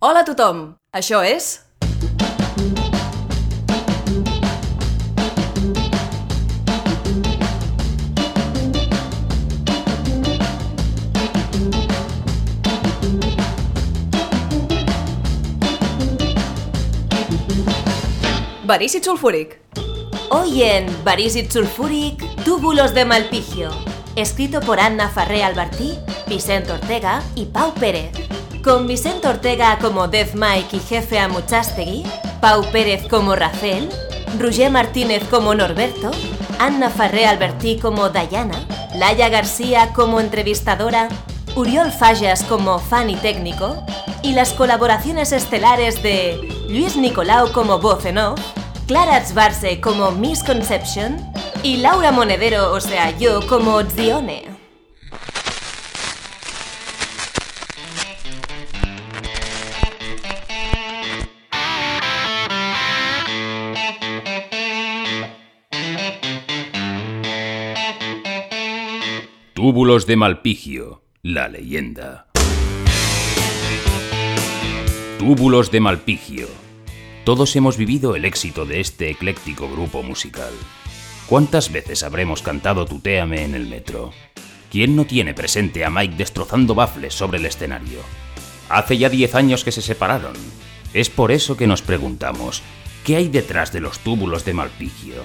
Hola a tothom! Això és... Verícid sulfúric. Hoy en Barísit Sulfúric, Túbulos de Malpigio, escrito por Anna Farré Albertí, Vicente Ortega y Pau Pérez. Con Vicente Ortega como Death Mike y jefe a Pau Pérez como Rafael, Roger Martínez como Norberto, Anna Farré Albertí como Dayana, Laia García como entrevistadora, Uriol Fallas como fan y técnico, y las colaboraciones estelares de Luis Nicolau como voz Clara Tzbarse como Misconception y Laura Monedero, o sea, yo como Zione. Túbulos de Malpigio, la leyenda. Túbulos de Malpigio. Todos hemos vivido el éxito de este ecléctico grupo musical. ¿Cuántas veces habremos cantado Tutéame en el metro? ¿Quién no tiene presente a Mike destrozando bafles sobre el escenario? Hace ya 10 años que se separaron. Es por eso que nos preguntamos, ¿qué hay detrás de los túbulos de Malpigio?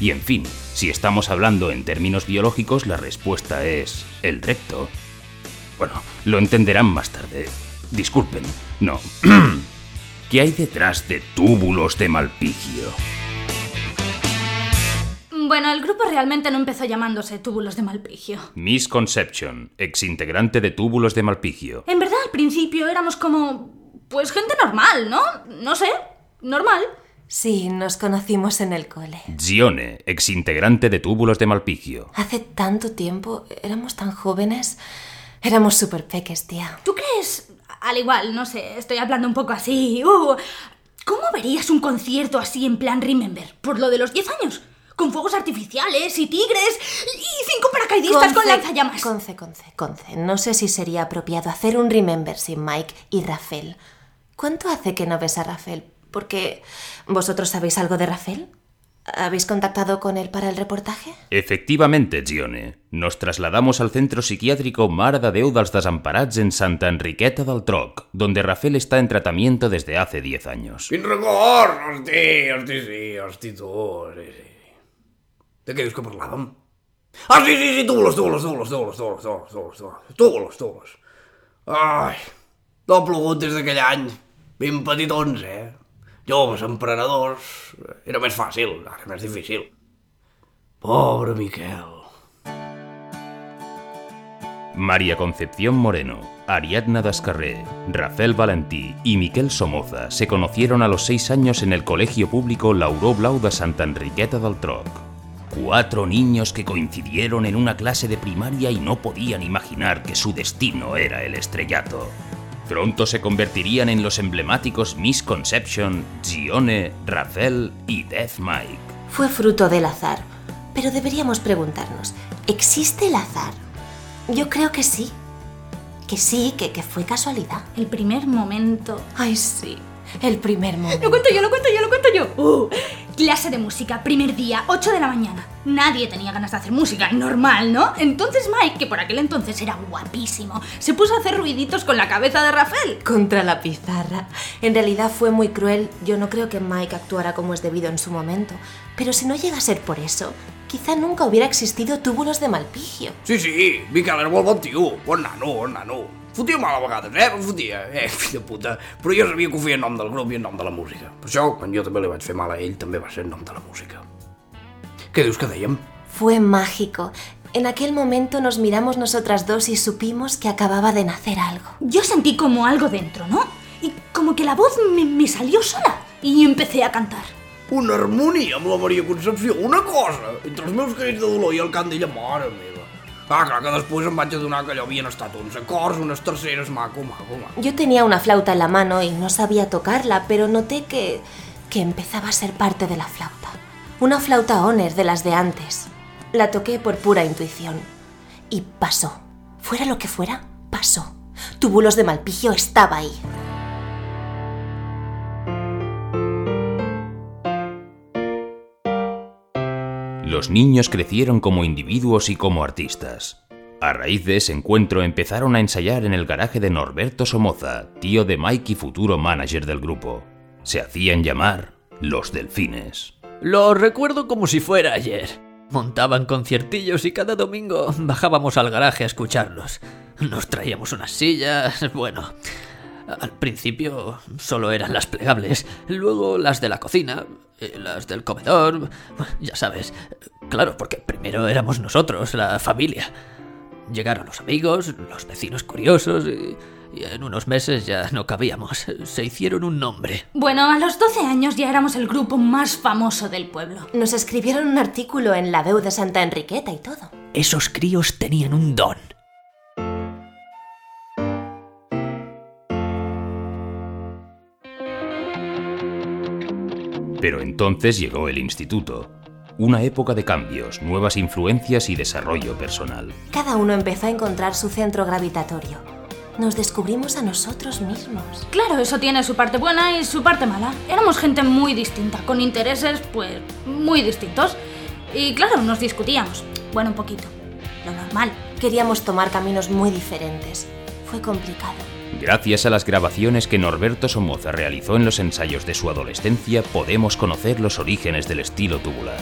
Y en fin, si estamos hablando en términos biológicos, la respuesta es el recto. Bueno, lo entenderán más tarde. Disculpen, no. ¿Qué hay detrás de túbulos de Malpigio? Bueno, el grupo realmente no empezó llamándose Túbulos de Malpigio. Miss Conception, exintegrante de túbulos de Malpigio. En verdad, al principio éramos como... Pues gente normal, ¿no? No sé, normal. Sí, nos conocimos en el cole. Zione, exintegrante de túbulos de Malpigio. Hace tanto tiempo, éramos tan jóvenes. Éramos súper peques, tía. ¿Tú crees? Al igual, no sé, estoy hablando un poco así. uh, ¿Cómo verías un concierto así en plan Remember? Por lo de los 10 años. Con fuegos artificiales y tigres y cinco paracaidistas con lanzallamas. Conce, conce, conce. No sé si sería apropiado hacer un Remember sin Mike y Rafael. ¿Cuánto hace que no ves a Rafael? Porque vosotros sabéis algo de Rafael. ¿Habéis contactado con él para el reportaje? Efectivamente, Gione. Nos trasladamos al centro psiquiátrico Mare de Déu dels Desemparats en Santa Enriqueta del Troc, donde Rafael está en tratamiento desde hace 10 años. Quin record! Hosti, hosti, sí, hosti, tu, sí, sí. De què dius que parlàvem? Ah, sí, sí, sí, túbulos, túbulos, túbulos, túbulos, túbulos, túbulos, túbulos, túbulos, túbulos, túbulos. Ai, no ha plogut des d'aquell any. Ben petitons, eh? Joves, emprenedors... Era més fàcil, ara més difícil. Pobre Miquel. María Concepción Moreno, Ariadna Dascarré, Rafael Valentí y Miquel Somoza se conocieron a los seis años en el colegio público Lauró Blau de Santa Enriqueta del Troc. Cuatro niños que coincidieron en una clase de primaria y no podían imaginar que su destino era el estrellato. Pronto se convertirían en los emblemáticos Miss Conception, Gione, Rafael y Death Mike. Fue fruto del azar. Pero deberíamos preguntarnos, ¿existe el azar? Yo creo que sí. Que sí, que, que fue casualidad. El primer momento. Ay, sí. El primer momento. Lo cuento yo, lo cuento yo, lo cuento yo. Uh, clase de música, primer día, 8 de la mañana. Nadie tenía ganas de hacer música, normal, ¿no? Entonces Mike, que por aquel entonces era guapísimo, se puso a hacer ruiditos con la cabeza de Rafael. Contra la pizarra. En realidad fue muy cruel. Yo no creo que Mike actuara como es debido en su momento. Pero si no llega a ser por eso, quizá nunca hubiera existido túbulos de Malpigio. Sí, sí, bon tio. Bon nano, bon nano. Fotia mal a vegades, eh? Fotia. Eh, fill de puta. Però jo sabia que ho feia en nom del grup i en nom de la música. Per això, quan jo també li vaig fer mal a ell, també va ser en nom de la música. Què dius que dèiem? Fue mágico. En aquel momento nos miramos nosotras dos y supimos que acababa de nacer algo. Yo sentí como algo dentro, ¿no? Y como que la voz me, me salió sola. Y empecé a cantar. Una harmonia amb la Maria Concepció, una cosa! Entre els meus crits de dolor i el cant d'ella, mare meva. Clar que després em vaig adonar que allò havien estat unes terceres, maco, maco, maco. Yo tenía una flauta en la mano y no sabía tocarla, pero noté que, que empezaba a ser parte de la flauta. Una flauta Honor de las de antes. La toqué por pura intuición. Y pasó. Fuera lo que fuera, pasó. Túbulos de Malpigio estaba ahí. Los niños crecieron como individuos y como artistas. A raíz de ese encuentro empezaron a ensayar en el garaje de Norberto Somoza, tío de Mike y futuro manager del grupo. Se hacían llamar los Delfines. Lo recuerdo como si fuera ayer. Montaban conciertillos y cada domingo bajábamos al garaje a escucharlos. Nos traíamos unas sillas, bueno... Al principio solo eran las plegables, luego las de la cocina, eh, las del comedor, ya sabes. Claro, porque primero éramos nosotros, la familia. Llegaron los amigos, los vecinos curiosos y, y en unos meses ya no cabíamos. Se hicieron un nombre. Bueno, a los 12 años ya éramos el grupo más famoso del pueblo. Nos escribieron un artículo en la Veu de Santa Enriqueta y todo. Esos críos tenían un don. Pero entonces llegó el instituto. Una época de cambios, nuevas influencias y desarrollo personal. Cada uno empezó a encontrar su centro gravitatorio. Nos descubrimos a nosotros mismos. Claro, eso tiene su parte buena y su parte mala. Éramos gente muy distinta, con intereses, pues, muy distintos. Y claro, nos discutíamos. Bueno, un poquito. Lo normal. Queríamos tomar caminos muy diferentes. Fue complicado. Gracias a las grabaciones que Norberto Somoza realizó en los ensayos de su adolescencia, podemos conocer los orígenes del estilo tubular.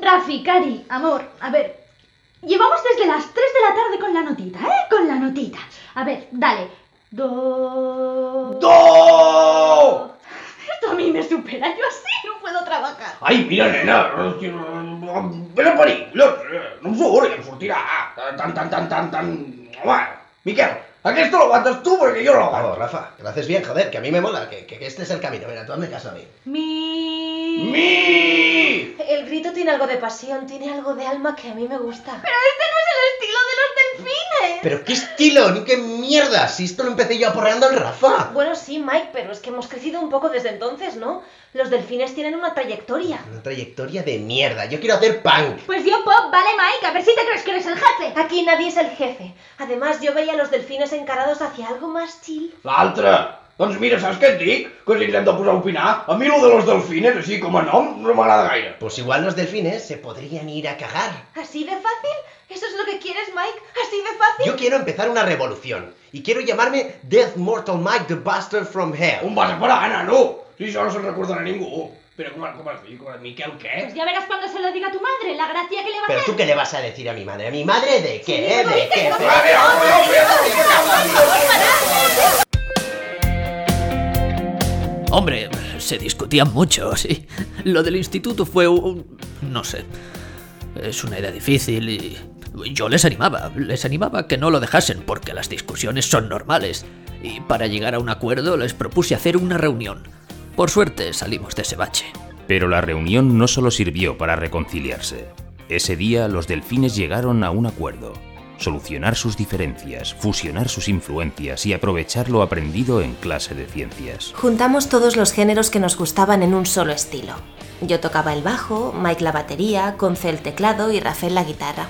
Rafi, Cari, amor, a ver. Llevamos desde las 3 de la tarde con la notita, ¿eh? Con la notita. A ver, dale. Do. ¡Do! Esto a mí me supera, yo así no puedo trabajar. Ai, mira, nena, vés a parir, no em surt, ja em sortirà. Tan, tan, tan, tan, tan... Home, Miquel, aquest lo aguantes tu perquè jo no Vamos, l'aguanto. Rafa, que lo haces bien, joder, que a mí me mola, que, que este es el camino. Mira, tú hazme caso a mí. Mi. Mi! El grito tiene algo de pasión, tiene algo de alma que a mí me gusta. Pero este no es el estilo de los delfines. ¿Pero qué estilo? ¿Ni qué mierda? Si esto lo empecé yo aporreando al Rafa. Bueno, sí, Mike, pero es que hemos crecido un poco desde entonces, ¿no? Los delfines tienen una trayectoria. Una trayectoria de mierda. Yo quiero hacer punk. Pues yo, Pop, vale, Mike, a ver si te crees que eres el jefe. Aquí nadie es el jefe. Además, yo veía a los delfines encarados hacia algo más chill. L'altre! Doncs mira, saps què et dic? Que si ens hem de posar a opinar, a mi lo de los delfines, així com a nom, no m'agrada gaire. Pues igual los delfines se podrían ir a cagar. ¿Así de fácil? ¿Eso es lo que quieres, Mike? ¿Así de fácil? Yo quiero empezar una revolución. Y quiero llamarme Death Mortal Mike the Bastard from Hell. On vas a parar, nano? Si això no se'n recordarà ningú. Però com, com has dit? Com, Miquel, què? Pues ya verás cuando se lo diga a tu madre, la gracia que le va a ¿Pero hacer. tú qué le vas a decir a mi madre? ¿A mi madre de qué? eh? ¿De qué? Hombre, se discutían mucho, sí. Lo del instituto fue un... no sé. Es una idea difícil y... Yo les animaba, les animaba a que no lo dejasen porque las discusiones son normales. Y para llegar a un acuerdo les propuse hacer una reunión. Por suerte salimos de ese bache. Pero la reunión no solo sirvió para reconciliarse. Ese día los delfines llegaron a un acuerdo. Solucionar sus diferencias, fusionar sus influencias y aprovechar lo aprendido en clase de ciencias. Juntamos todos los géneros que nos gustaban en un solo estilo. Yo tocaba el bajo, Mike la batería, Conce el teclado y Rafael la guitarra.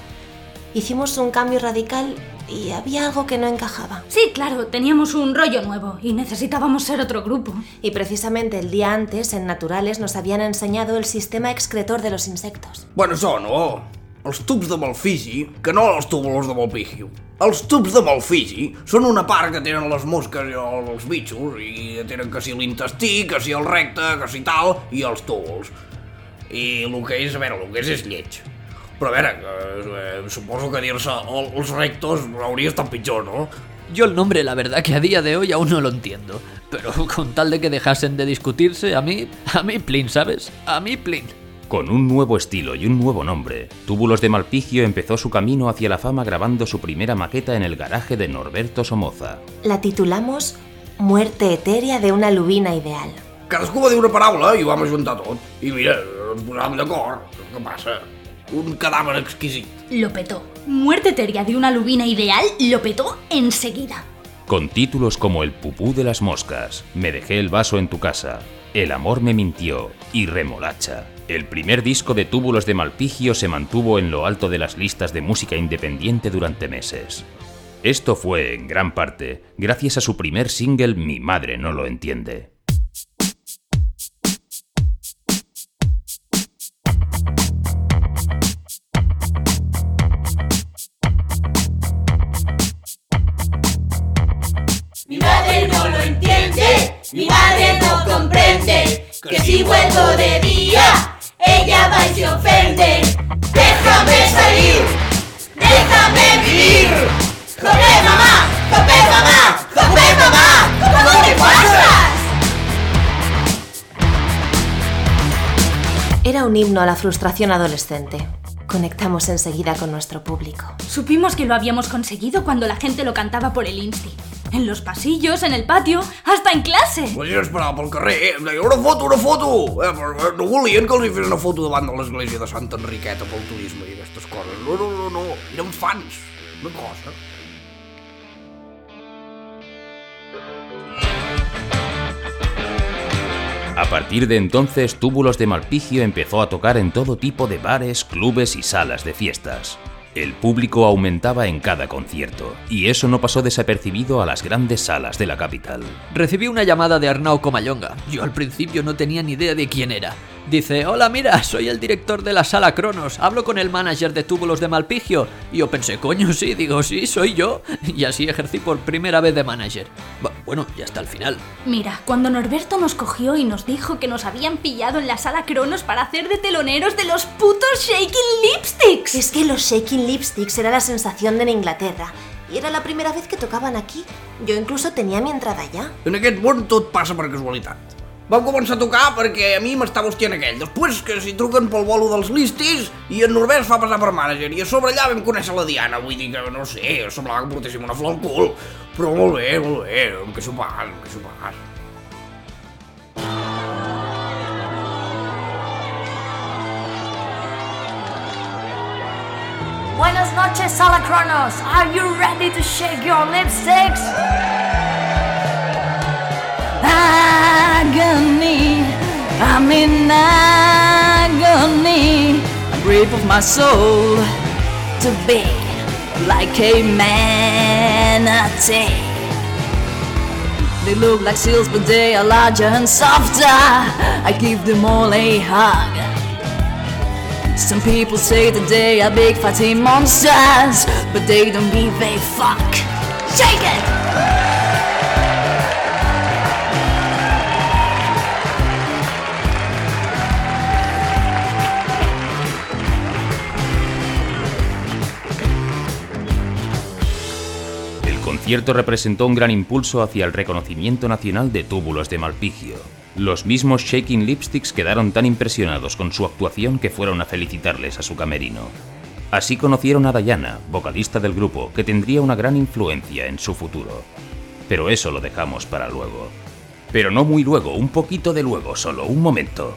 Hicimos un cambio radical y había algo que no encajaba. Sí, claro, teníamos un rollo nuevo y necesitábamos ser otro grupo. Y precisamente el día antes, en Naturales, nos habían enseñado el sistema excretor de los insectos. Bueno, són, oh, els tubs de Malfigi, que no els túbulos de Malpigio. Els tubs de Malfigi són una part que tenen les mosques i els bitxos, i tenen que si l'intestí, que si el recte, que si tal, i els túbuls. I el que és, a veure, el que és és lleig. Però a veure, eh, suposo que dir-se el- els rectos hauria estat pitjor, no? Yo el nombre, la verdad que a día de hoy aún no lo entiendo. Pero con tal de que dejasen de discutirse, a mí, a mí plin, ¿sabes? A mí plin. Con un nuevo estilo y un nuevo nombre, Túbulos de Malpigio empezó su camino hacia la fama grabando su primera maqueta en el garaje de Norberto Somoza. La titulamos Muerte etérea de una lubina ideal. Cadascú va dir una paraula i ho vam ajuntar tot. I mira, ens posàvem d'acord. Què passa? Un cadàver exquisit. Lo petó. Muerte etérea de una lubina ideal lo petó enseguida. Con títulos como El pupú de las moscas, Me dejé el vaso en tu casa, El amor me mintió y Remolacha. El primer disco de Túbulos de Malpigio se mantuvo en lo alto de las listas de música independiente durante meses. Esto fue, en gran parte, gracias a su primer single Mi madre no lo entiende. Que si vuelvo de día, ella va y se ofende. Déjame salir, déjame vivir. ¡Joder, mamá! ¡Joder, mamá! ¡Joder, mamá! ¿Cómo te pasas? Era un himno a la frustración adolescente. Conectamos enseguida con nuestro público. Supimos que lo habíamos conseguido cuando la gente lo cantaba por el Insti. En los pasillos, en el patio, hasta en clase. La gent esperava pel carrer, eh, em deia una foto, una foto! Eh, però eh, no volien que els hi fes una foto davant de l'església de Santa Enriqueta pel turisme i aquestes coses. No, no, no, no, eren fans. Una cosa. A partir de entonces, Túbulos de Malpigio empezó a tocar en todo tipo de bares, clubes y salas de fiestas. El público aumentaba en cada concierto, y eso no pasó desapercibido a las grandes salas de la capital. Recibí una llamada de Arnau Comayonga. Yo al principio no tenía ni idea de quién era. Dice, hola mira, soy el director de la sala Cronos, hablo con el manager de túbulos de Malpigio. Y yo pensé, coño, sí, digo, sí, soy yo. Y así ejercí por primera vez de manager. Bu- Bueno, y hasta el final. Mira, cuando Norberto nos cogió y nos dijo que nos habían pillado en la sala Cronos para hacer de teloneros de los putos Shaking Lipsticks. Es que los Shaking Lipsticks era la sensación de en Inglaterra. Y era la primera vez que tocaban aquí. Yo incluso tenía mi entrada ya. En aquest món tot passa per casualitat. Vam començar a tocar perquè a mi m'estava hostiant aquell. Després que s'hi truquen pel bolo dels listis i en Norbert fa passar per mànager. I a sobre allà vam conèixer la Diana. Vull dir que, no sé, semblava que portéssim una flor al cul. Però molt bé, molt bé, em queixo pas, em queixo pas. Buenas noches, Sala Cronos. Are you ready to shake your lipsticks? Agony, I'm in agony. A grip of my soul to be like a manatee. They look like seals, but they are larger and softer. I give them all a hug. Some people say that they are big fatty monsters, but they don't give a fuck. Shake it! Concierto representó un gran impulso hacia el reconocimiento nacional de Túbulos de Malpigio. Los mismos Shaking Lipsticks quedaron tan impresionados con su actuación que fueron a felicitarles a su camerino. Así conocieron a Diana, vocalista del grupo, que tendría una gran influencia en su futuro. Pero eso lo dejamos para luego. Pero no muy luego, un poquito de luego, solo un momento.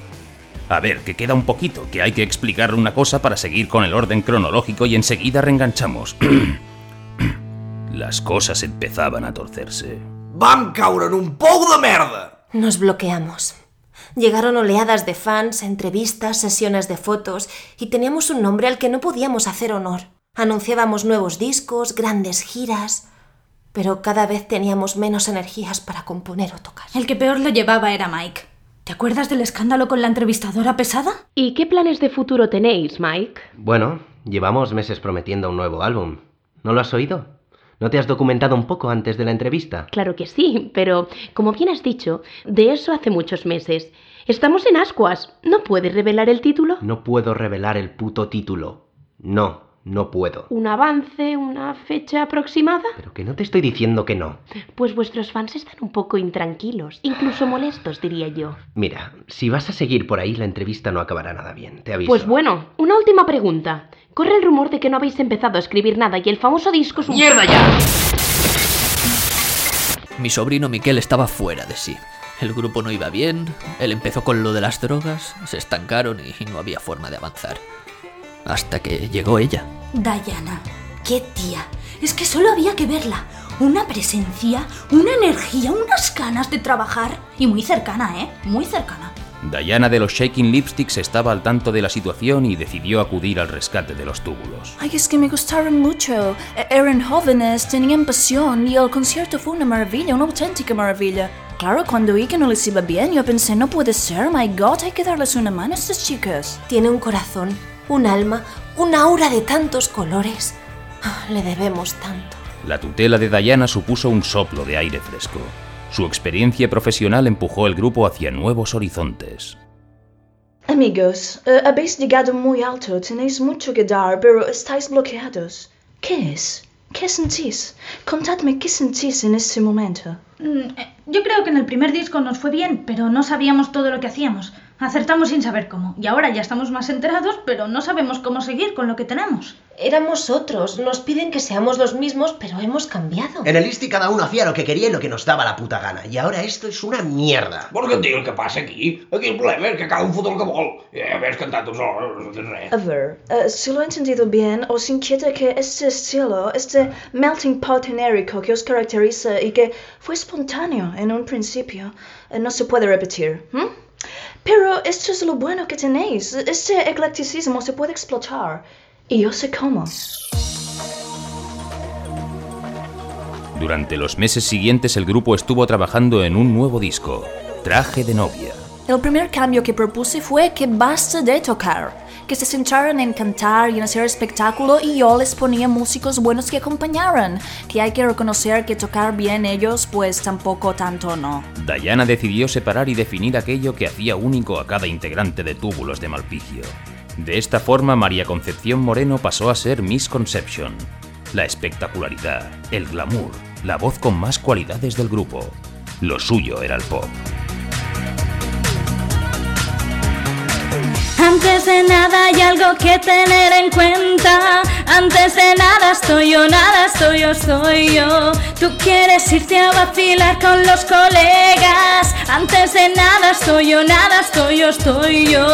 A ver, que queda un poquito, que hay que explicar una cosa para seguir con el orden cronológico y enseguida reenganchamos. Las cosas empezaban a torcerse. Vam caure en un pou de merda! Nos bloqueamos. Llegaron oleadas de fans, entrevistas, sesiones de fotos y teníamos un nombre al que no podíamos hacer honor. Anunciábamos nuevos discos, grandes giras, pero cada vez teníamos menos energías para componer o tocar. El que peor lo llevaba era Mike. ¿Te acuerdas del escándalo con la entrevistadora pesada? ¿Y qué planes de futuro tenéis, Mike? Bueno, llevamos meses prometiendo un nuevo álbum. ¿No lo has oído? ¿No te has documentado un poco antes de la entrevista? Claro que sí, pero como bien has dicho, de eso hace muchos meses. Estamos en ascuas. ¿No puedes revelar el título? No puedo revelar el puto título. No, no puedo. ¿Un avance? ¿Una fecha aproximada? Pero que no te estoy diciendo que no. Pues vuestros fans están un poco intranquilos, incluso molestos, diría yo. Mira, si vas a seguir por ahí, la entrevista no acabará nada bien, te aviso. Pues bueno, una última pregunta. Corre el rumor de que no habéis empezado a escribir nada y el famoso disco es un... ¡Mierda ya! Mi sobrino Miquel estaba fuera de sí. El grupo no iba bien, él empezó con lo de las drogas, se estancaron y no había forma de avanzar. Hasta que llegó ella. Diana. ¡Qué tía! Es que solo había que verla. Una presencia, una energía, unas ganas de trabajar. Y muy cercana, ¿eh? Muy cercana. Diana de los Shaking Lipsticks estaba al tanto de la situación y decidió acudir al rescate de los túbulos. Ay, es que me gustaron mucho. E- Eran jóvenes, tenían pasión y el concierto fue una maravilla, una auténtica maravilla. Claro, cuando vi que no les iba bien, yo pensé, no puede ser, my god, hay que darles una mano a estas chicas. Tiene un corazón, un alma, un aura de tantos colores. Ah, Le debemos tanto. La tutela de Diana supuso un soplo de aire fresco. Su experiencia profesional empujó el grupo hacia nuevos horizontes. Amigos, eh, habéis llegado muy alto, tenéis mucho que dar, pero estáis bloqueados. ¿Qué es? ¿Qué sentís? Contadme qué sentís en este momento. Mm, eh, Yo creo que en el primer disco nos fue bien, pero no sabíamos todo lo que hacíamos. Acertamos sin saber cómo. Y ahora ya estamos más enterados, pero no sabemos cómo seguir con lo que tenemos. Éramos otros, nos piden que seamos los mismos, pero hemos cambiado. En el ISTI cada uno hacía lo que queria i lo que nos daba la puta gana. I ara esto és una mierda. Vols que et digui el que passa aquí? Aquí el problema és que cada un fot el que vol. I haver cantat tu sol, res. A ver, eh, si lo he entendido bien, os inquieta que este estilo, este melting pot genérico que os caracteriza y que fue espontáneo en un principio, eh, no se puede repetir. ¿m? Pero esto es lo bueno que tenéis. Este eclecticismo se puede explotar. Y yo sé cómo. Durante los meses siguientes el grupo estuvo trabajando en un nuevo disco, Traje de novia. El primer cambio que propuse fue que basta de tocar, que se centraran en cantar y en hacer espectáculo y yo les ponía músicos buenos que acompañaran, que hay que reconocer que tocar bien ellos pues tampoco tanto no. Diana decidió separar y definir aquello que hacía único a cada integrante de Túbulos de Malpigio. De esta forma, María Concepción Moreno pasó a ser Miss Conception. La espectacularidad, el glamour, la voz con más cualidades del grupo. Lo suyo era el pop. Antes de nada hay algo que tener en cuenta. Antes de nada estoy yo, nada estoy yo, soy yo. Tú quieres irte a vacilar con los colegas. Antes de nada estoy yo, nada estoy yo, estoy yo.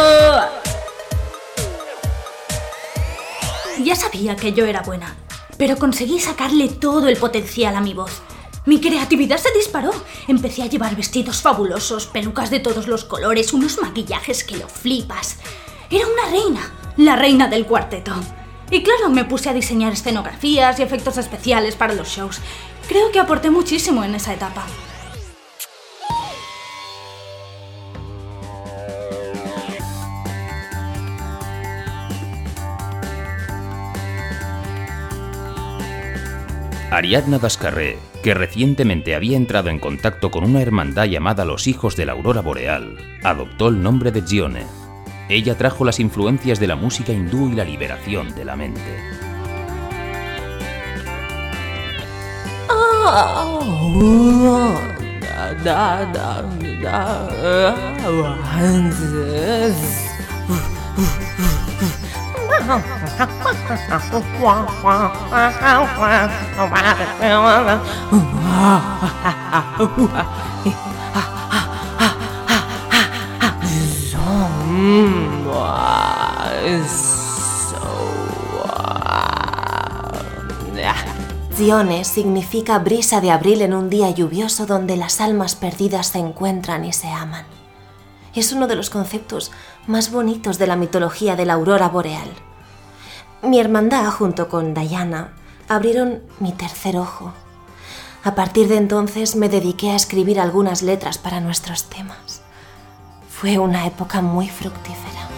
Ya sabía que yo era buena, pero conseguí sacarle todo el potencial a mi voz. Mi creatividad se disparó. Empecé a llevar vestidos fabulosos, pelucas de todos los colores, unos maquillajes que lo flipas. Era una reina, la reina del cuarteto. Y claro, me puse a diseñar escenografías y efectos especiales para los shows. Creo que aporté muchísimo en esa etapa. Ariadna Dascarré, que recientemente había entrado en contacto con una hermandad llamada Los Hijos de la Aurora Boreal, adoptó el nombre de Gione. Ella trajo las influencias de la música hindú y la liberación de la mente. Zione significa brisa de abril en un día lluvioso donde las almas perdidas se encuentran y se aman. Es uno de los conceptos más bonitos de la mitología de la aurora boreal. Mi hermandad, junto con Diana, abrieron mi tercer ojo. A partir de entonces me dediqué a escribir algunas letras para nuestros temas. Fue una época muy fructífera.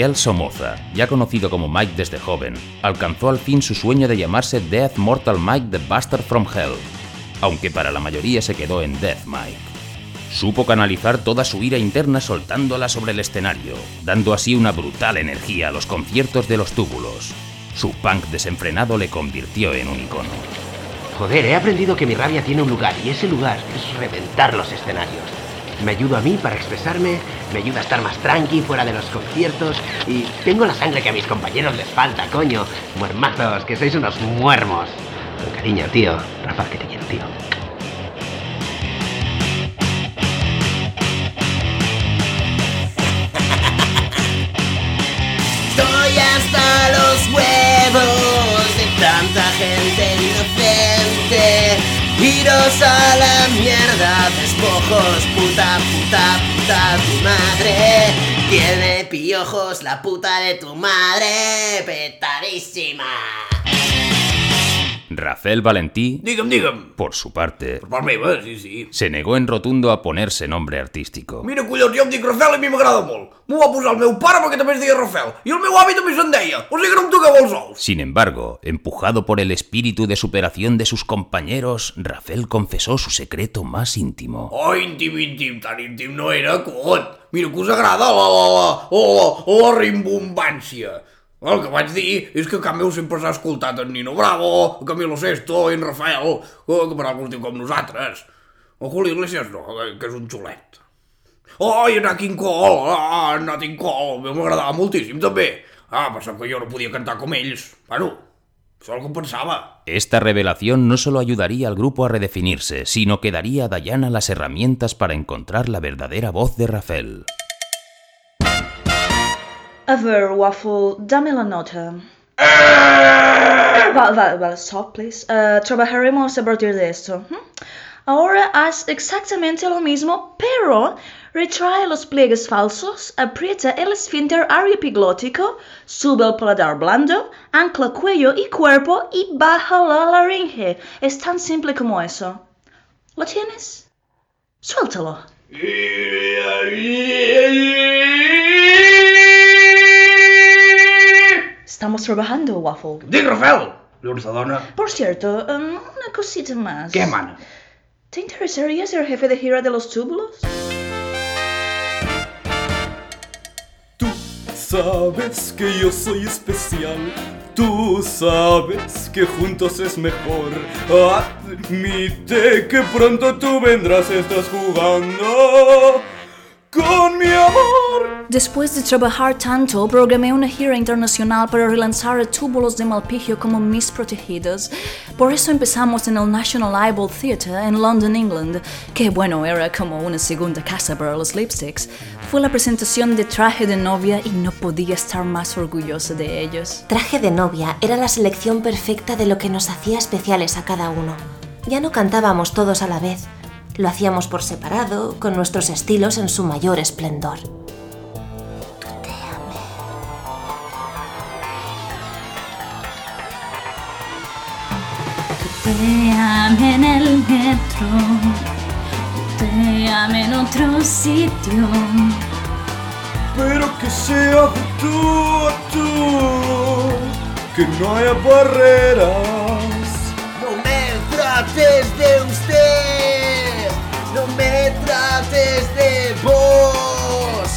Miquel Somoza, ya conocido como Mike desde joven, alcanzó al fin su sueño de llamarse Death Mortal Mike the Bastard from Hell, aunque para la mayoría se quedó en Death Mike. Supo canalizar toda su ira interna soltándola sobre el escenario, dando así una brutal energía a los conciertos de los túbulos. Su punk desenfrenado le convirtió en un icono. Joder, he aprendido que mi rabia tiene un lugar y ese lugar es reventar los escenarios. Me ayuda a mí para expresarme, me ayuda a estar más tranqui fuera de los conciertos y tengo la sangre que a mis compañeros les falta, coño. Muermazos, que sois unos muermos. Con cariño, tío. Rafa, que te quiero, tío. Iros a la mierda, despojos, puta, puta, puta, tu madre. Tiene piojos la puta de tu madre, petadísima. Rafael Valentí, Digue'm, digue'm. por su parte, sí, sí. se negó en rotundo a ponerse nombre artístico. Mira, collons, jo em dic Rafael i a mi m'agrada molt. M'ho va posar el meu pare perquè també es deia Rafael. I el meu avi també se'n deia. O sigui que no em toqueu els ous. Sin embargo, empujado por el espíritu de superación de sus compañeros, Rafael confesó su secreto más íntimo. Oh, íntim, íntim, tan íntim no era, cot. Mira que us agrada la, la, la, la, la rimbombància. El que vaig dir és que a meu sempre s'ha escoltat en Nino Bravo, en Camilo Sesto, en Rafael, que per algú diu com nosaltres. O Julio Iglesias no, que és un xulet. Oh, i en King Cole, ah, en King Cole, m'agradava moltíssim també. Ah, passa que jo no podia cantar com ells. Bueno, que em pensava. Esta revelación no solo ayudaría al grupo a redefinirse, sino que daría a Diana las herramientas para encontrar la verdadera voz de Rafael. A ver, Waffle, dame la nota. Vale, vale, vale, stop, please. Uh, trabajaremos a partir de esto. ¿hmm? Ahora haz exactamente lo mismo, pero retrae los pliegues falsos, aprieta el esfínter arioepiglótico, sube el paladar blando, ancla cuello y cuerpo y baja la laringe. Es tan simple como eso. ¿Lo tienes? Suéltalo. Estamos trabajando, Waffle. Dic, Rafael! Llurs dona. Por cierto, um, una cosita más. Què, mana? ¿Te interesaría ser jefe de gira de los túbulos? Sabes que yo soy especial. Tú sabes que juntos es mejor. Admite que pronto tú vendrás, estás jugando con mi amor. Después de trabajar tanto, programé una gira internacional para relanzar a Túbulos de Malpigio como mis protegidos. Por eso empezamos en el National Eyeball Theatre en London, England, que bueno, era como una segunda casa para los lipsticks. Fue la presentación de Traje de Novia y no podía estar más orgullosa de ellos. Traje de novia era la selección perfecta de lo que nos hacía especiales a cada uno. Ya no cantábamos todos a la vez, lo hacíamos por separado, con nuestros estilos en su mayor esplendor. Te amé en el metro, te amé en otro sitio. Pero que sea de tú a tú, que no haya barreras. No me trates de usted, no me trates de vos,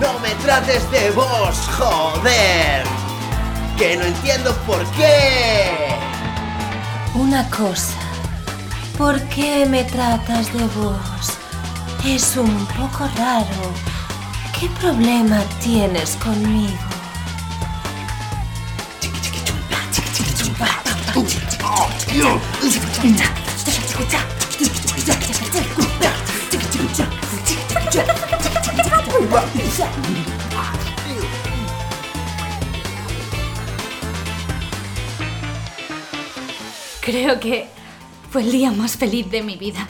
no me trates de vos, joder, que no entiendo por qué. Una cosa, ¿por qué me tratas de vos? Es un poco raro. ¿Qué problema tienes conmigo? Creo que fue el día más feliz de mi vida,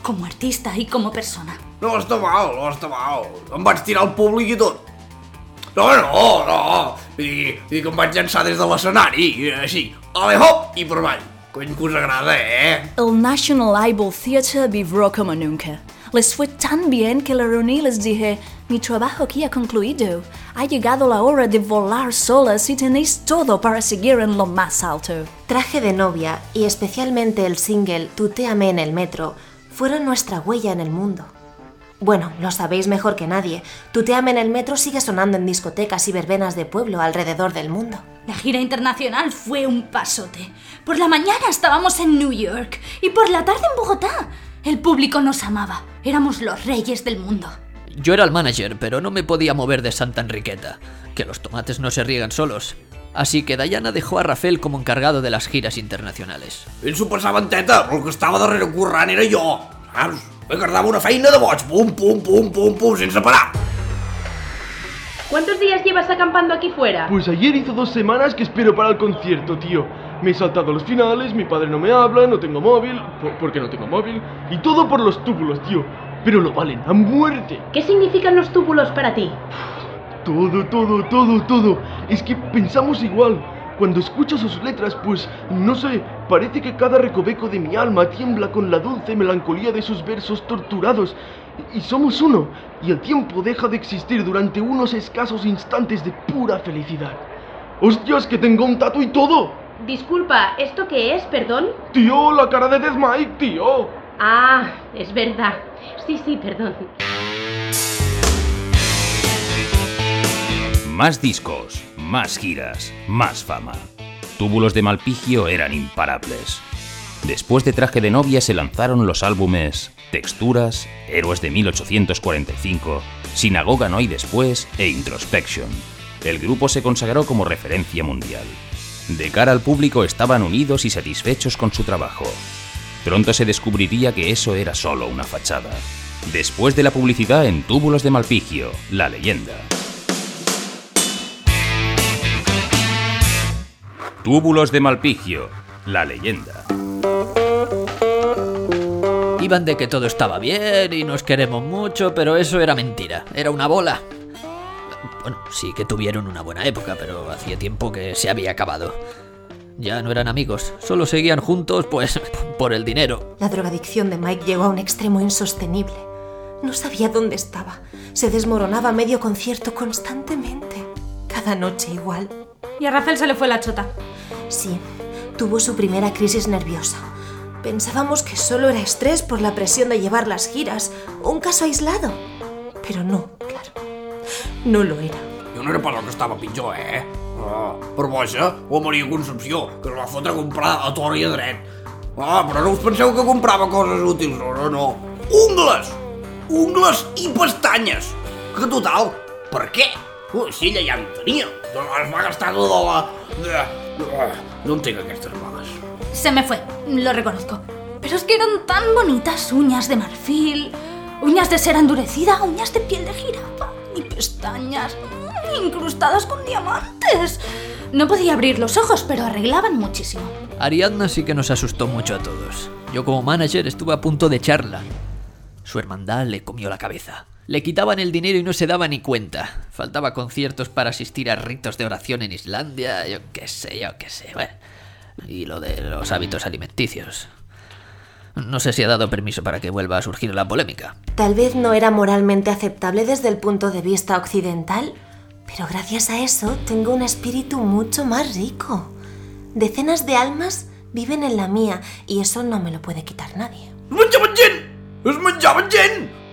como artista y como persona. No està mal, no està mal. Em vaig tirar al públic i tot. No, no, no. Vull dir que em vaig llançar des de l'escenari, així, ale hop, i per avall. Agrada, eh? El National Eyeball Theatre vibró como nunca. Les fue tan bien que la reuní y les dije, mi trabajo aquí ha concluido. Ha llegado la hora de volar solas y tenéis todo para seguir en lo más alto. Traje de novia y especialmente el single Tuteame en el metro fueron nuestra huella en el mundo. Bueno, lo sabéis mejor que nadie. Tuteame en el metro sigue sonando en discotecas y verbenas de pueblo alrededor del mundo. La gira internacional fue un pasote. Por la mañana estábamos en New York y por la tarde en Bogotá. El público nos amaba. Éramos los reyes del mundo. Yo era el manager, pero no me podía mover de Santa Enriqueta, que los tomates no se riegan solos. Así que Diana dejó a Rafael como encargado de las giras internacionales. Ell s'ho passava en teta, el que estava darrere currant era jo, saps? Me cardava una feina de boig, pum, pum, pum, pum, pum, sense parar. ¿Cuántos días llevas acampando aquí fuera? Pues ayer hizo dos semanas que espero para el concierto, tío. Me he saltado los finales, mi padre no me habla, no tengo móvil, por- porque no tengo móvil, y todo por los túbulos, tío. Pero lo valen a muerte. ¿Qué significan los túbulos para ti? Todo, todo, todo, todo. Es que pensamos igual. Cuando escucho sus letras, pues, no sé, parece que cada recoveco de mi alma tiembla con la dulce melancolía de sus versos torturados. y somos uno, y el tiempo deja de existir durante unos escasos instantes de pura felicidad. ¡Hostias, que tengo un tatu y todo! Disculpa, ¿esto qué es, perdón? Tío, la cara de Death Mike, tío. Ah, es verdad. Sí, sí, perdón. Más discos, más giras, más fama. Túbulos de Malpigio eran imparables. Después de Traje de Novia se lanzaron los álbumes Texturas, Héroes de 1845, Sinagoga no hay después e Introspection. El grupo se consagró como referencia mundial. De cara al público estaban unidos y satisfechos con su trabajo. Pronto se descubriría que eso era solo una fachada. Después de la publicidad en Túbulos de Malpigio, la leyenda. Túbulos de Malpigio, la leyenda. Iban de que todo estaba bien y nos queremos mucho, pero eso era mentira, era una bola. Bueno, sí que tuvieron una buena época, pero hacía tiempo que se había acabado. Ya no eran amigos, solo seguían juntos, pues, por el dinero. La drogadicción de Mike llegó a un extremo insostenible. No sabía dónde estaba. Se desmoronaba a medio concierto constantemente. Cada noche igual. Y a Rafael se le fue la chota. Sí, tuvo su primera crisis nerviosa. Pensábamos que solo era estrés por la presión de llevar las giras, un caso aislado. Però no, claro. No lo era. Jo no era per al que estava pitjor, eh? Ah, per boja, o a Maria Concepció, que es va fotre a comprar a tort i a dret. Ah, però no us penseu que comprava coses útils, no, no, no. Ungles! Ungles i pestanyes! Que total, per què? Uh, si ella ja en tenia. Doncs es va gastar tota la... De... No entenc aquestes males. Se me fue, lo reconozco. Pero es que eran tan bonitas uñas de marfil, uñas de cera endurecida, uñas de piel de jirafa y pestañas incrustadas con diamantes. No podía abrir los ojos, pero arreglaban muchísimo. Ariadna sí que nos asustó mucho a todos. Yo como manager estuve a punto de echarla. Su hermandad le comió la cabeza. Le quitaban el dinero y no se daba ni cuenta. Faltaba conciertos para asistir a ritos de oración en Islandia, yo qué sé, yo qué sé. Bueno. Y lo de los hábitos alimenticios. No sé si ha dado permiso para que vuelva a surgir la polémica. Tal vez no era moralmente aceptable desde el punto de vista occidental, pero gracias a eso tengo un espíritu mucho más rico. Decenas de almas viven en la mía y eso no me lo puede quitar nadie. Es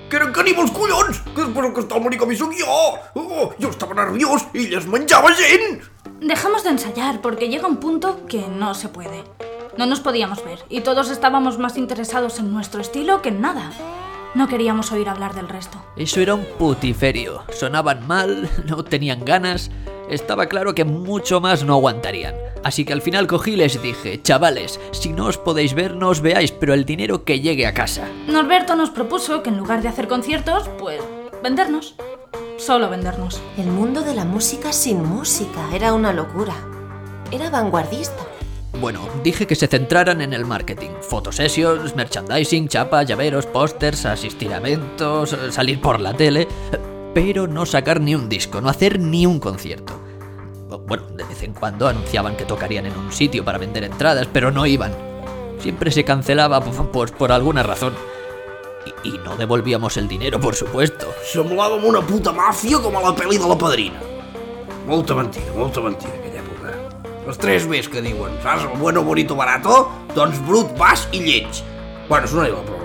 Que eren caníbals collons! Que espero que està el hi soc jo! Oh, jo estava nerviós i ella es menjava gent! Dejamos de ensayar porque llega un punto que no se puede. No nos podíamos ver y todos estábamos más interesados en nuestro estilo que en nada. No queríamos oír hablar del resto. Eso era un putiferio. Sonaban mal, no tenían ganas. Estaba claro que mucho más no aguantarían. Así que al final cogí y les dije, chavales, si no os podéis ver, no os veáis, pero el dinero que llegue a casa. Norberto nos propuso que en lugar de hacer conciertos, pues vendernos. Solo vendernos. El mundo de la música sin música era una locura. Era vanguardista. Bueno, dije que se centraran en el marketing. Fotosessions, merchandising, chapas, llaveros, pósters, asistir a eventos, salir por la tele. Pero no sacar ni un disco, no hacer ni un concierto. Bueno, de vez en cuando anunciaban que tocarían en un sitio para vender entradas, pero no iban. Siempre se cancelaba pues, por alguna razón. I, I no devolvíamos el dinero, por supuesto. Semblàvem una puta màfia com a la pel·li de la padrina. Molta mentida, molta mentida, aquella època. Els tres Bs que diuen, saps? El bueno, bonito, barato, doncs brut, bas i lleig. Bueno, és una idea, però...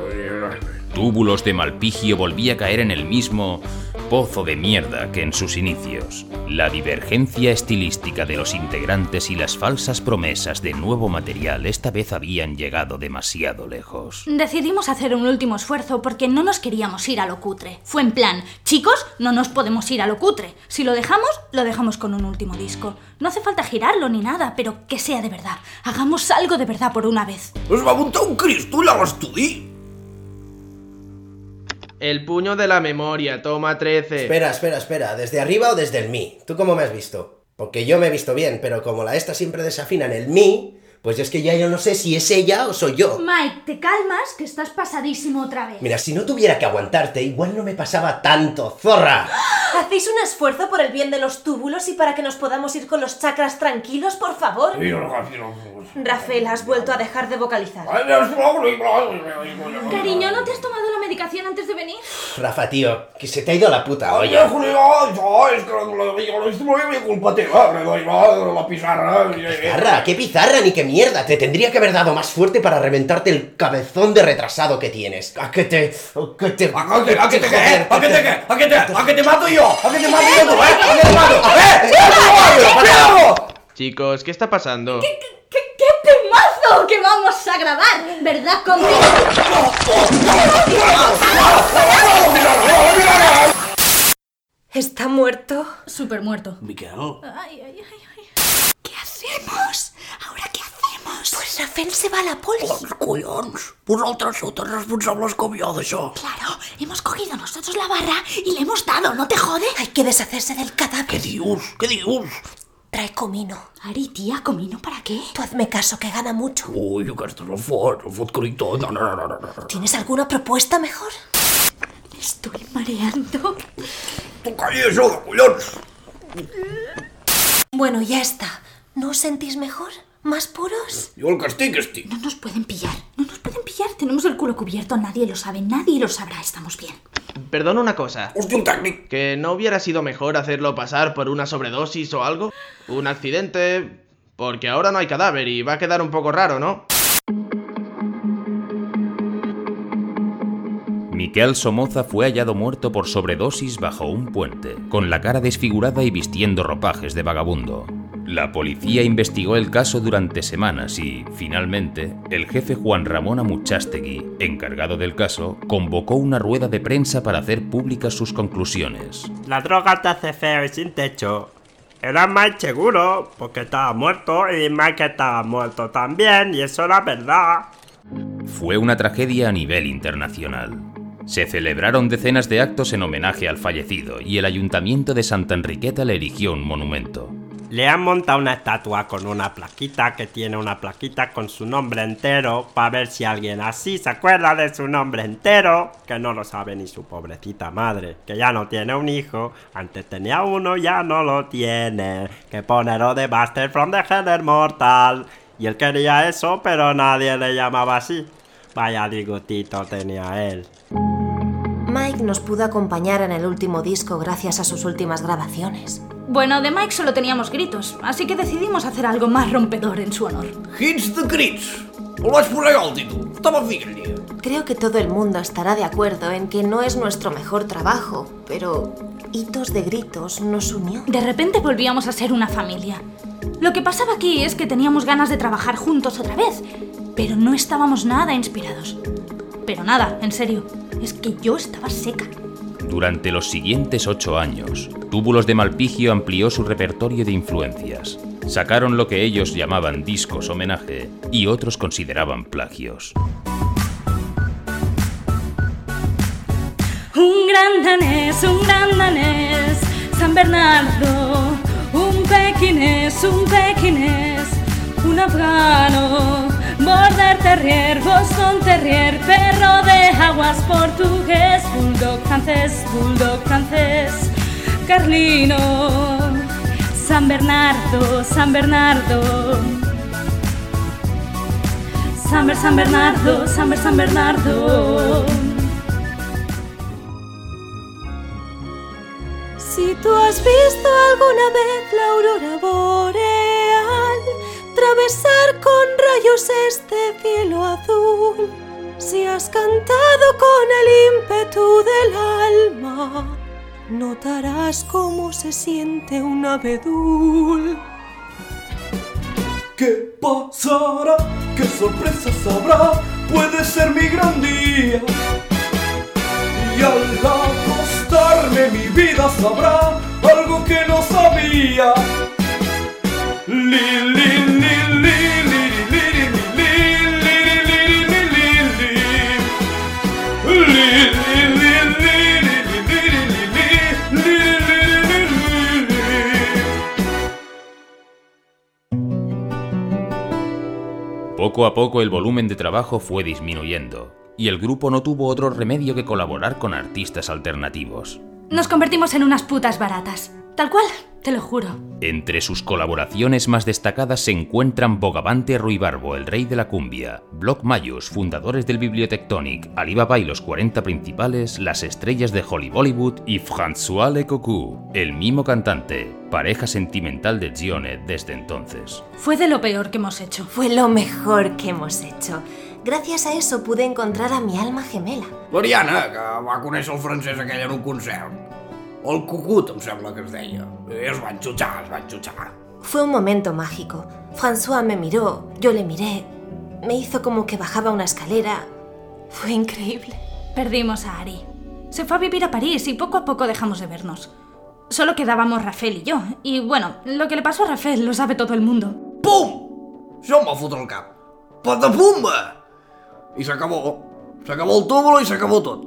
Túbulos de Malpigio volvía a caer en el mismo pozo de mierda que en sus inicios. La divergencia estilística de los integrantes y las falsas promesas de nuevo material esta vez habían llegado demasiado lejos. Decidimos hacer un último esfuerzo porque no nos queríamos ir a lo cutre. Fue en plan, chicos, no nos podemos ir a lo cutre. Si lo dejamos, lo dejamos con un último disco. No hace falta girarlo ni nada, pero que sea de verdad. Hagamos algo de verdad por una vez. Es va muntar un Cristo allà a l'estudi. El puño de la memoria, toma 13. Espera, espera, espera. ¿Desde arriba o desde el mi? ¿Tú cómo me has visto? Porque yo me he visto bien, pero como la esta siempre desafina en el mi, Pues es que ya yo no sé si es ella o soy yo. Mike, te calmas, que estás pasadísimo otra vez. Mira, si no tuviera que aguantarte, igual no me pasaba tanto, zorra. ¿Hacéis un esfuerzo por el bien de los túbulos y para que nos podamos ir con los chakras tranquilos, por favor? Rafael, has vuelto a dejar de vocalizar. Cariño, ¿no te has tomado la medicación antes de venir? Rafa, tío, que se te ha ido la puta olla. la pizarra. Pizarra, ¿qué pizarra ni qué mierda? Te tendría que haber dado más fuerte para reventarte el cabezón de retrasado que tienes. ¿A qué te.? ¿A qué te.? ¿A qué, a qué te qué? ¿A qué te qué? ¿A qué te, a qué te mato yo? ¿A qué te mato yo tú, eh? ¿A qué te mato? ¡Eh! ¡Eh! Chicos, ¿qué está pasando? ¿Qué, qué, qué temazo que vamos a grabar? ¿Verdad, conmigo? ¿Está muerto? Súper muerto. Miquel. Ay, ay, ay, ay. ¿Qué hacemos? ¿Ahora qué hacemos? Pues Rafael se va a la poli. Els collons! Vosaltres sou tan responsables com jo d'això. Claro, hemos cogido nosotros la barra y le hemos dado, ¿no te jode? Hay que deshacerse del cadáver. Què dius? Què dius? Trae comino. Ari, tía, ¿comino para qué? Tú hazme caso, que gana mucho. Ui, aquestes el fot, el fot crito. No, no, no, no, no. ¿Tienes alguna propuesta mejor? Me estoy mareando. Tu calla això, collons! Bueno, ya está. ¿No os sentís mejor? ¿Más puros? El que. No nos pueden pillar, no nos pueden pillar. Tenemos el culo cubierto, nadie lo sabe, nadie lo sabrá, estamos bien. Perdona una cosa. Hòstia, un. ¿Que no hubiera sido mejor hacerlo pasar por una sobredosis o algo? ¿Un accidente? Porque ahora no hay cadáver y va a quedar un poco raro, ¿no? Miquel Somoza fue hallado muerto por sobredosis bajo un puente, con la cara desfigurada y vistiendo ropajes de vagabundo. La policía investigó el caso durante semanas y, finalmente, el jefe Juan Ramón Amuchastegui, encargado del caso, convocó una rueda de prensa para hacer públicas sus conclusiones. La droga te hace feo y sin techo. Era Mike seguro, porque estaba muerto y Mike estaba muerto también, y eso era verdad. Fue una tragedia a nivel internacional. Se celebraron decenas de actos en homenaje al fallecido y el ayuntamiento de Santa Enriqueta le erigió un monumento. Le han montado una estatua con una plaquita que tiene una plaquita con su nombre entero para ver si alguien así se acuerda de su nombre entero, que no lo sabe ni su pobrecita madre, que ya no tiene un hijo, antes tenía uno, ya no lo tiene, que ponero de Buster from the Header Mortal. Y él quería eso, pero nadie le llamaba así. Vaya disgustito tenía él. Mike nos pudo acompañar en el último disco gracias a sus últimas grabaciones. Bueno, de Mike solo teníamos gritos, así que decidimos hacer algo más rompedor en su honor. Hits. Estava fill. Creo que todo el mundo estará de acuerdo en que no es nuestro mejor trabajo, pero Hitos de Gritos nos unió. De repente volvíamos a ser una familia. Lo que pasaba aquí es que teníamos ganas de trabajar juntos otra vez, pero no estábamos nada inspirados. Pero nada, en serio, es que yo estaba seca. Durante los siguientes ocho años, Túbulos de Malpigio amplió su repertorio de influencias. Sacaron lo que ellos llamaban discos homenaje y otros consideraban plagios. Un gran danés, un gran danés, San Bernardo, un pequinés, un pequinés, un afgano, border terrier, boston terrier, perro de aguas portugués, bulldog francés, bulldog francés, carlino, San Bernardo, San Bernardo. San, Ber- San Bernardo, San, Ber- San Bernardo. Si tú has visto alguna vez la aurora boreal, atravesar con rayos este cielo azul, si has cantado con el ímpetu del alma, notarás cómo se siente un abedul. ¿Qué pasará? ¿Qué sorpresas habrá? Puede ser mi gran día. Y al acostarme mi vida sabrá algo que no sabía. Li, Poco a poco el volumen de trabajo fue disminuyendo, y el grupo no tuvo otro remedio que colaborar con artistas alternativos. Nos convertimos en unas putas baratas. Tal cual, te lo juro. Entre sus colaboraciones más destacadas se encuentran Bogavante Ruibarbo, el rey de la cumbia, Block Mayus, fundadores del Bibliotectonic, Alibaba y los 40 principales, las estrellas de Holly Bollywood y François Lecoq, el mismo cantante, pareja sentimental de Gione desde entonces. Fue de lo peor que hemos hecho. Fue lo mejor que hemos hecho. Gràcies a eso pude encontrar a mi alma gemela. L'Ariana, que va conèixer el francès aquell en un concert. El Cucut, em sembla que es deia. I es van xutxar, es van xutxar. Fue un momento mágico. François me miró, yo le miré. Me hizo como que bajaba una escalera. Fue increíble. Perdimos a Ari. Se fue a vivir a París y poco a poco dejamos de vernos. Solo quedábamos Rafael y yo. Y bueno, lo que le pasó a Rafael lo sabe todo el mundo. Pum! Això em va fotre el cap. Patapumba! I s'acabó. S'acabó el túmulo i s'acabó tot.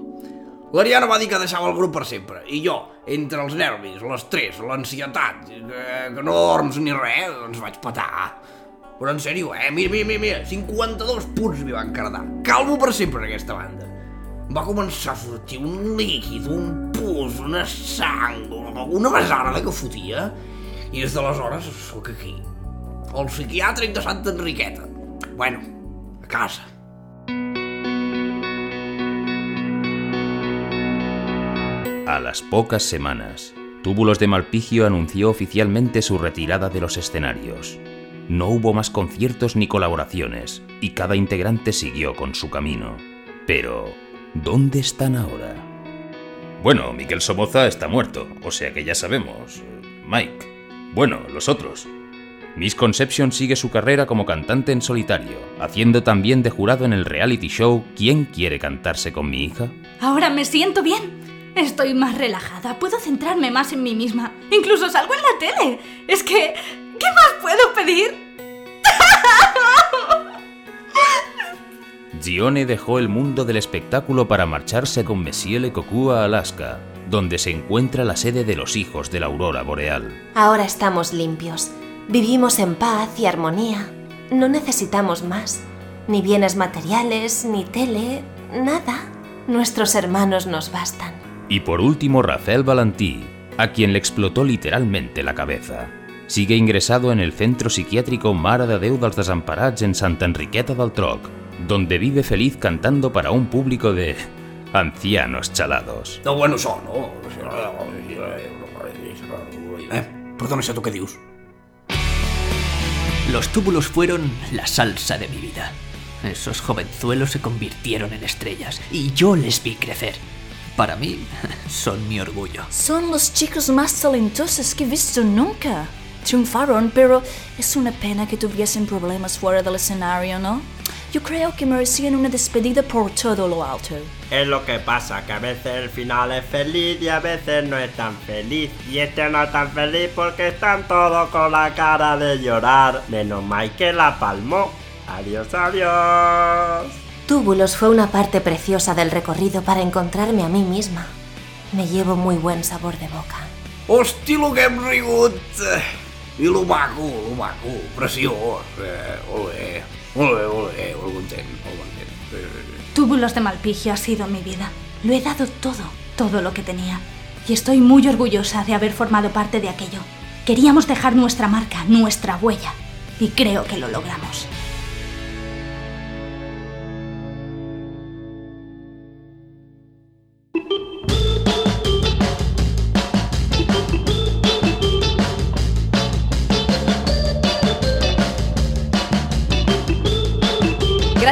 L'Ariana va dir que deixava el grup per sempre. I jo, entre els nervis, l'estrès, l'ansietat, que, que no dorms ni res, doncs vaig petar. Però en sèrio, eh? Mira, mira, mira, mira, 52 punts m'hi van quedar. Calvo per sempre aquesta banda. Va començar a sortir un líquid, un pus, una sang, una besarda que fotia. I des d'aleshores sóc aquí. El psiquiàtric de Santa Enriqueta. Bueno, a casa. A las pocas semanas, Túbulos de Malpigio anunció oficialmente su retirada de los escenarios. No hubo más conciertos ni colaboraciones, y cada integrante siguió con su camino. Pero, ¿dónde están ahora? Bueno, Miquel Somoza está muerto, o sea que ya sabemos. Mike. Bueno, los otros. Miss Conception sigue su carrera como cantante en solitario, haciendo también de jurado en el reality show ¿Quién quiere cantarse con mi hija? Ahora me siento bien. Estoy más relajada, puedo centrarme más en mí misma. Incluso salgo en la tele. Es que... ¿Qué más puedo pedir? Gione dejó el mundo del espectáculo para marcharse con Monsieur Lecoq a Alaska, donde se encuentra la sede de los hijos de la aurora boreal. Ahora estamos limpios. Vivimos en paz y armonía. No necesitamos más. Ni bienes materiales, ni tele, nada. Nuestros hermanos nos bastan. Y por último, Rafael Valentí, a quien le explotó literalmente la cabeza. Sigue ingresado en el centro psiquiátrico Mare de Déu dels Desamparats en Santa Enriqueta del Troc, donde vive feliz cantando para un público de ancianos chalados. De bueno són, no? Eh, perdona, això tu què dius? Los túbulos fueron la salsa de mi vida. Esos jovenzuelos se convirtieron en estrellas y yo les vi crecer. Para mí, son mi orgullo. Son los chicos más talentosos que he visto nunca. Triunfaron, pero es una pena que tuviesen problemas fuera del escenario, ¿no? Yo creo que merecían una despedida por todo lo alto. Es lo que pasa, que a veces el final es feliz y a veces no es tan feliz. Y este no es tan feliz porque están todos con la cara de llorar. Menos mal que la palmó. Adiós, adiós. Túbulos fue una parte preciosa del recorrido para encontrarme a mí misma. Me llevo muy buen sabor de boca. Hosti, lo que hem rigut! I lo maco, lo maco, preciós. Eh, molt bé, molt bé, molt bé, molt content, molt content. Eh, Túbulos de Malpigio ha sido mi vida. Lo he dado todo, todo lo que tenía. Y estoy muy orgullosa de haber formado parte de aquello. Queríamos dejar nuestra marca, nuestra huella. Y creo que lo logramos.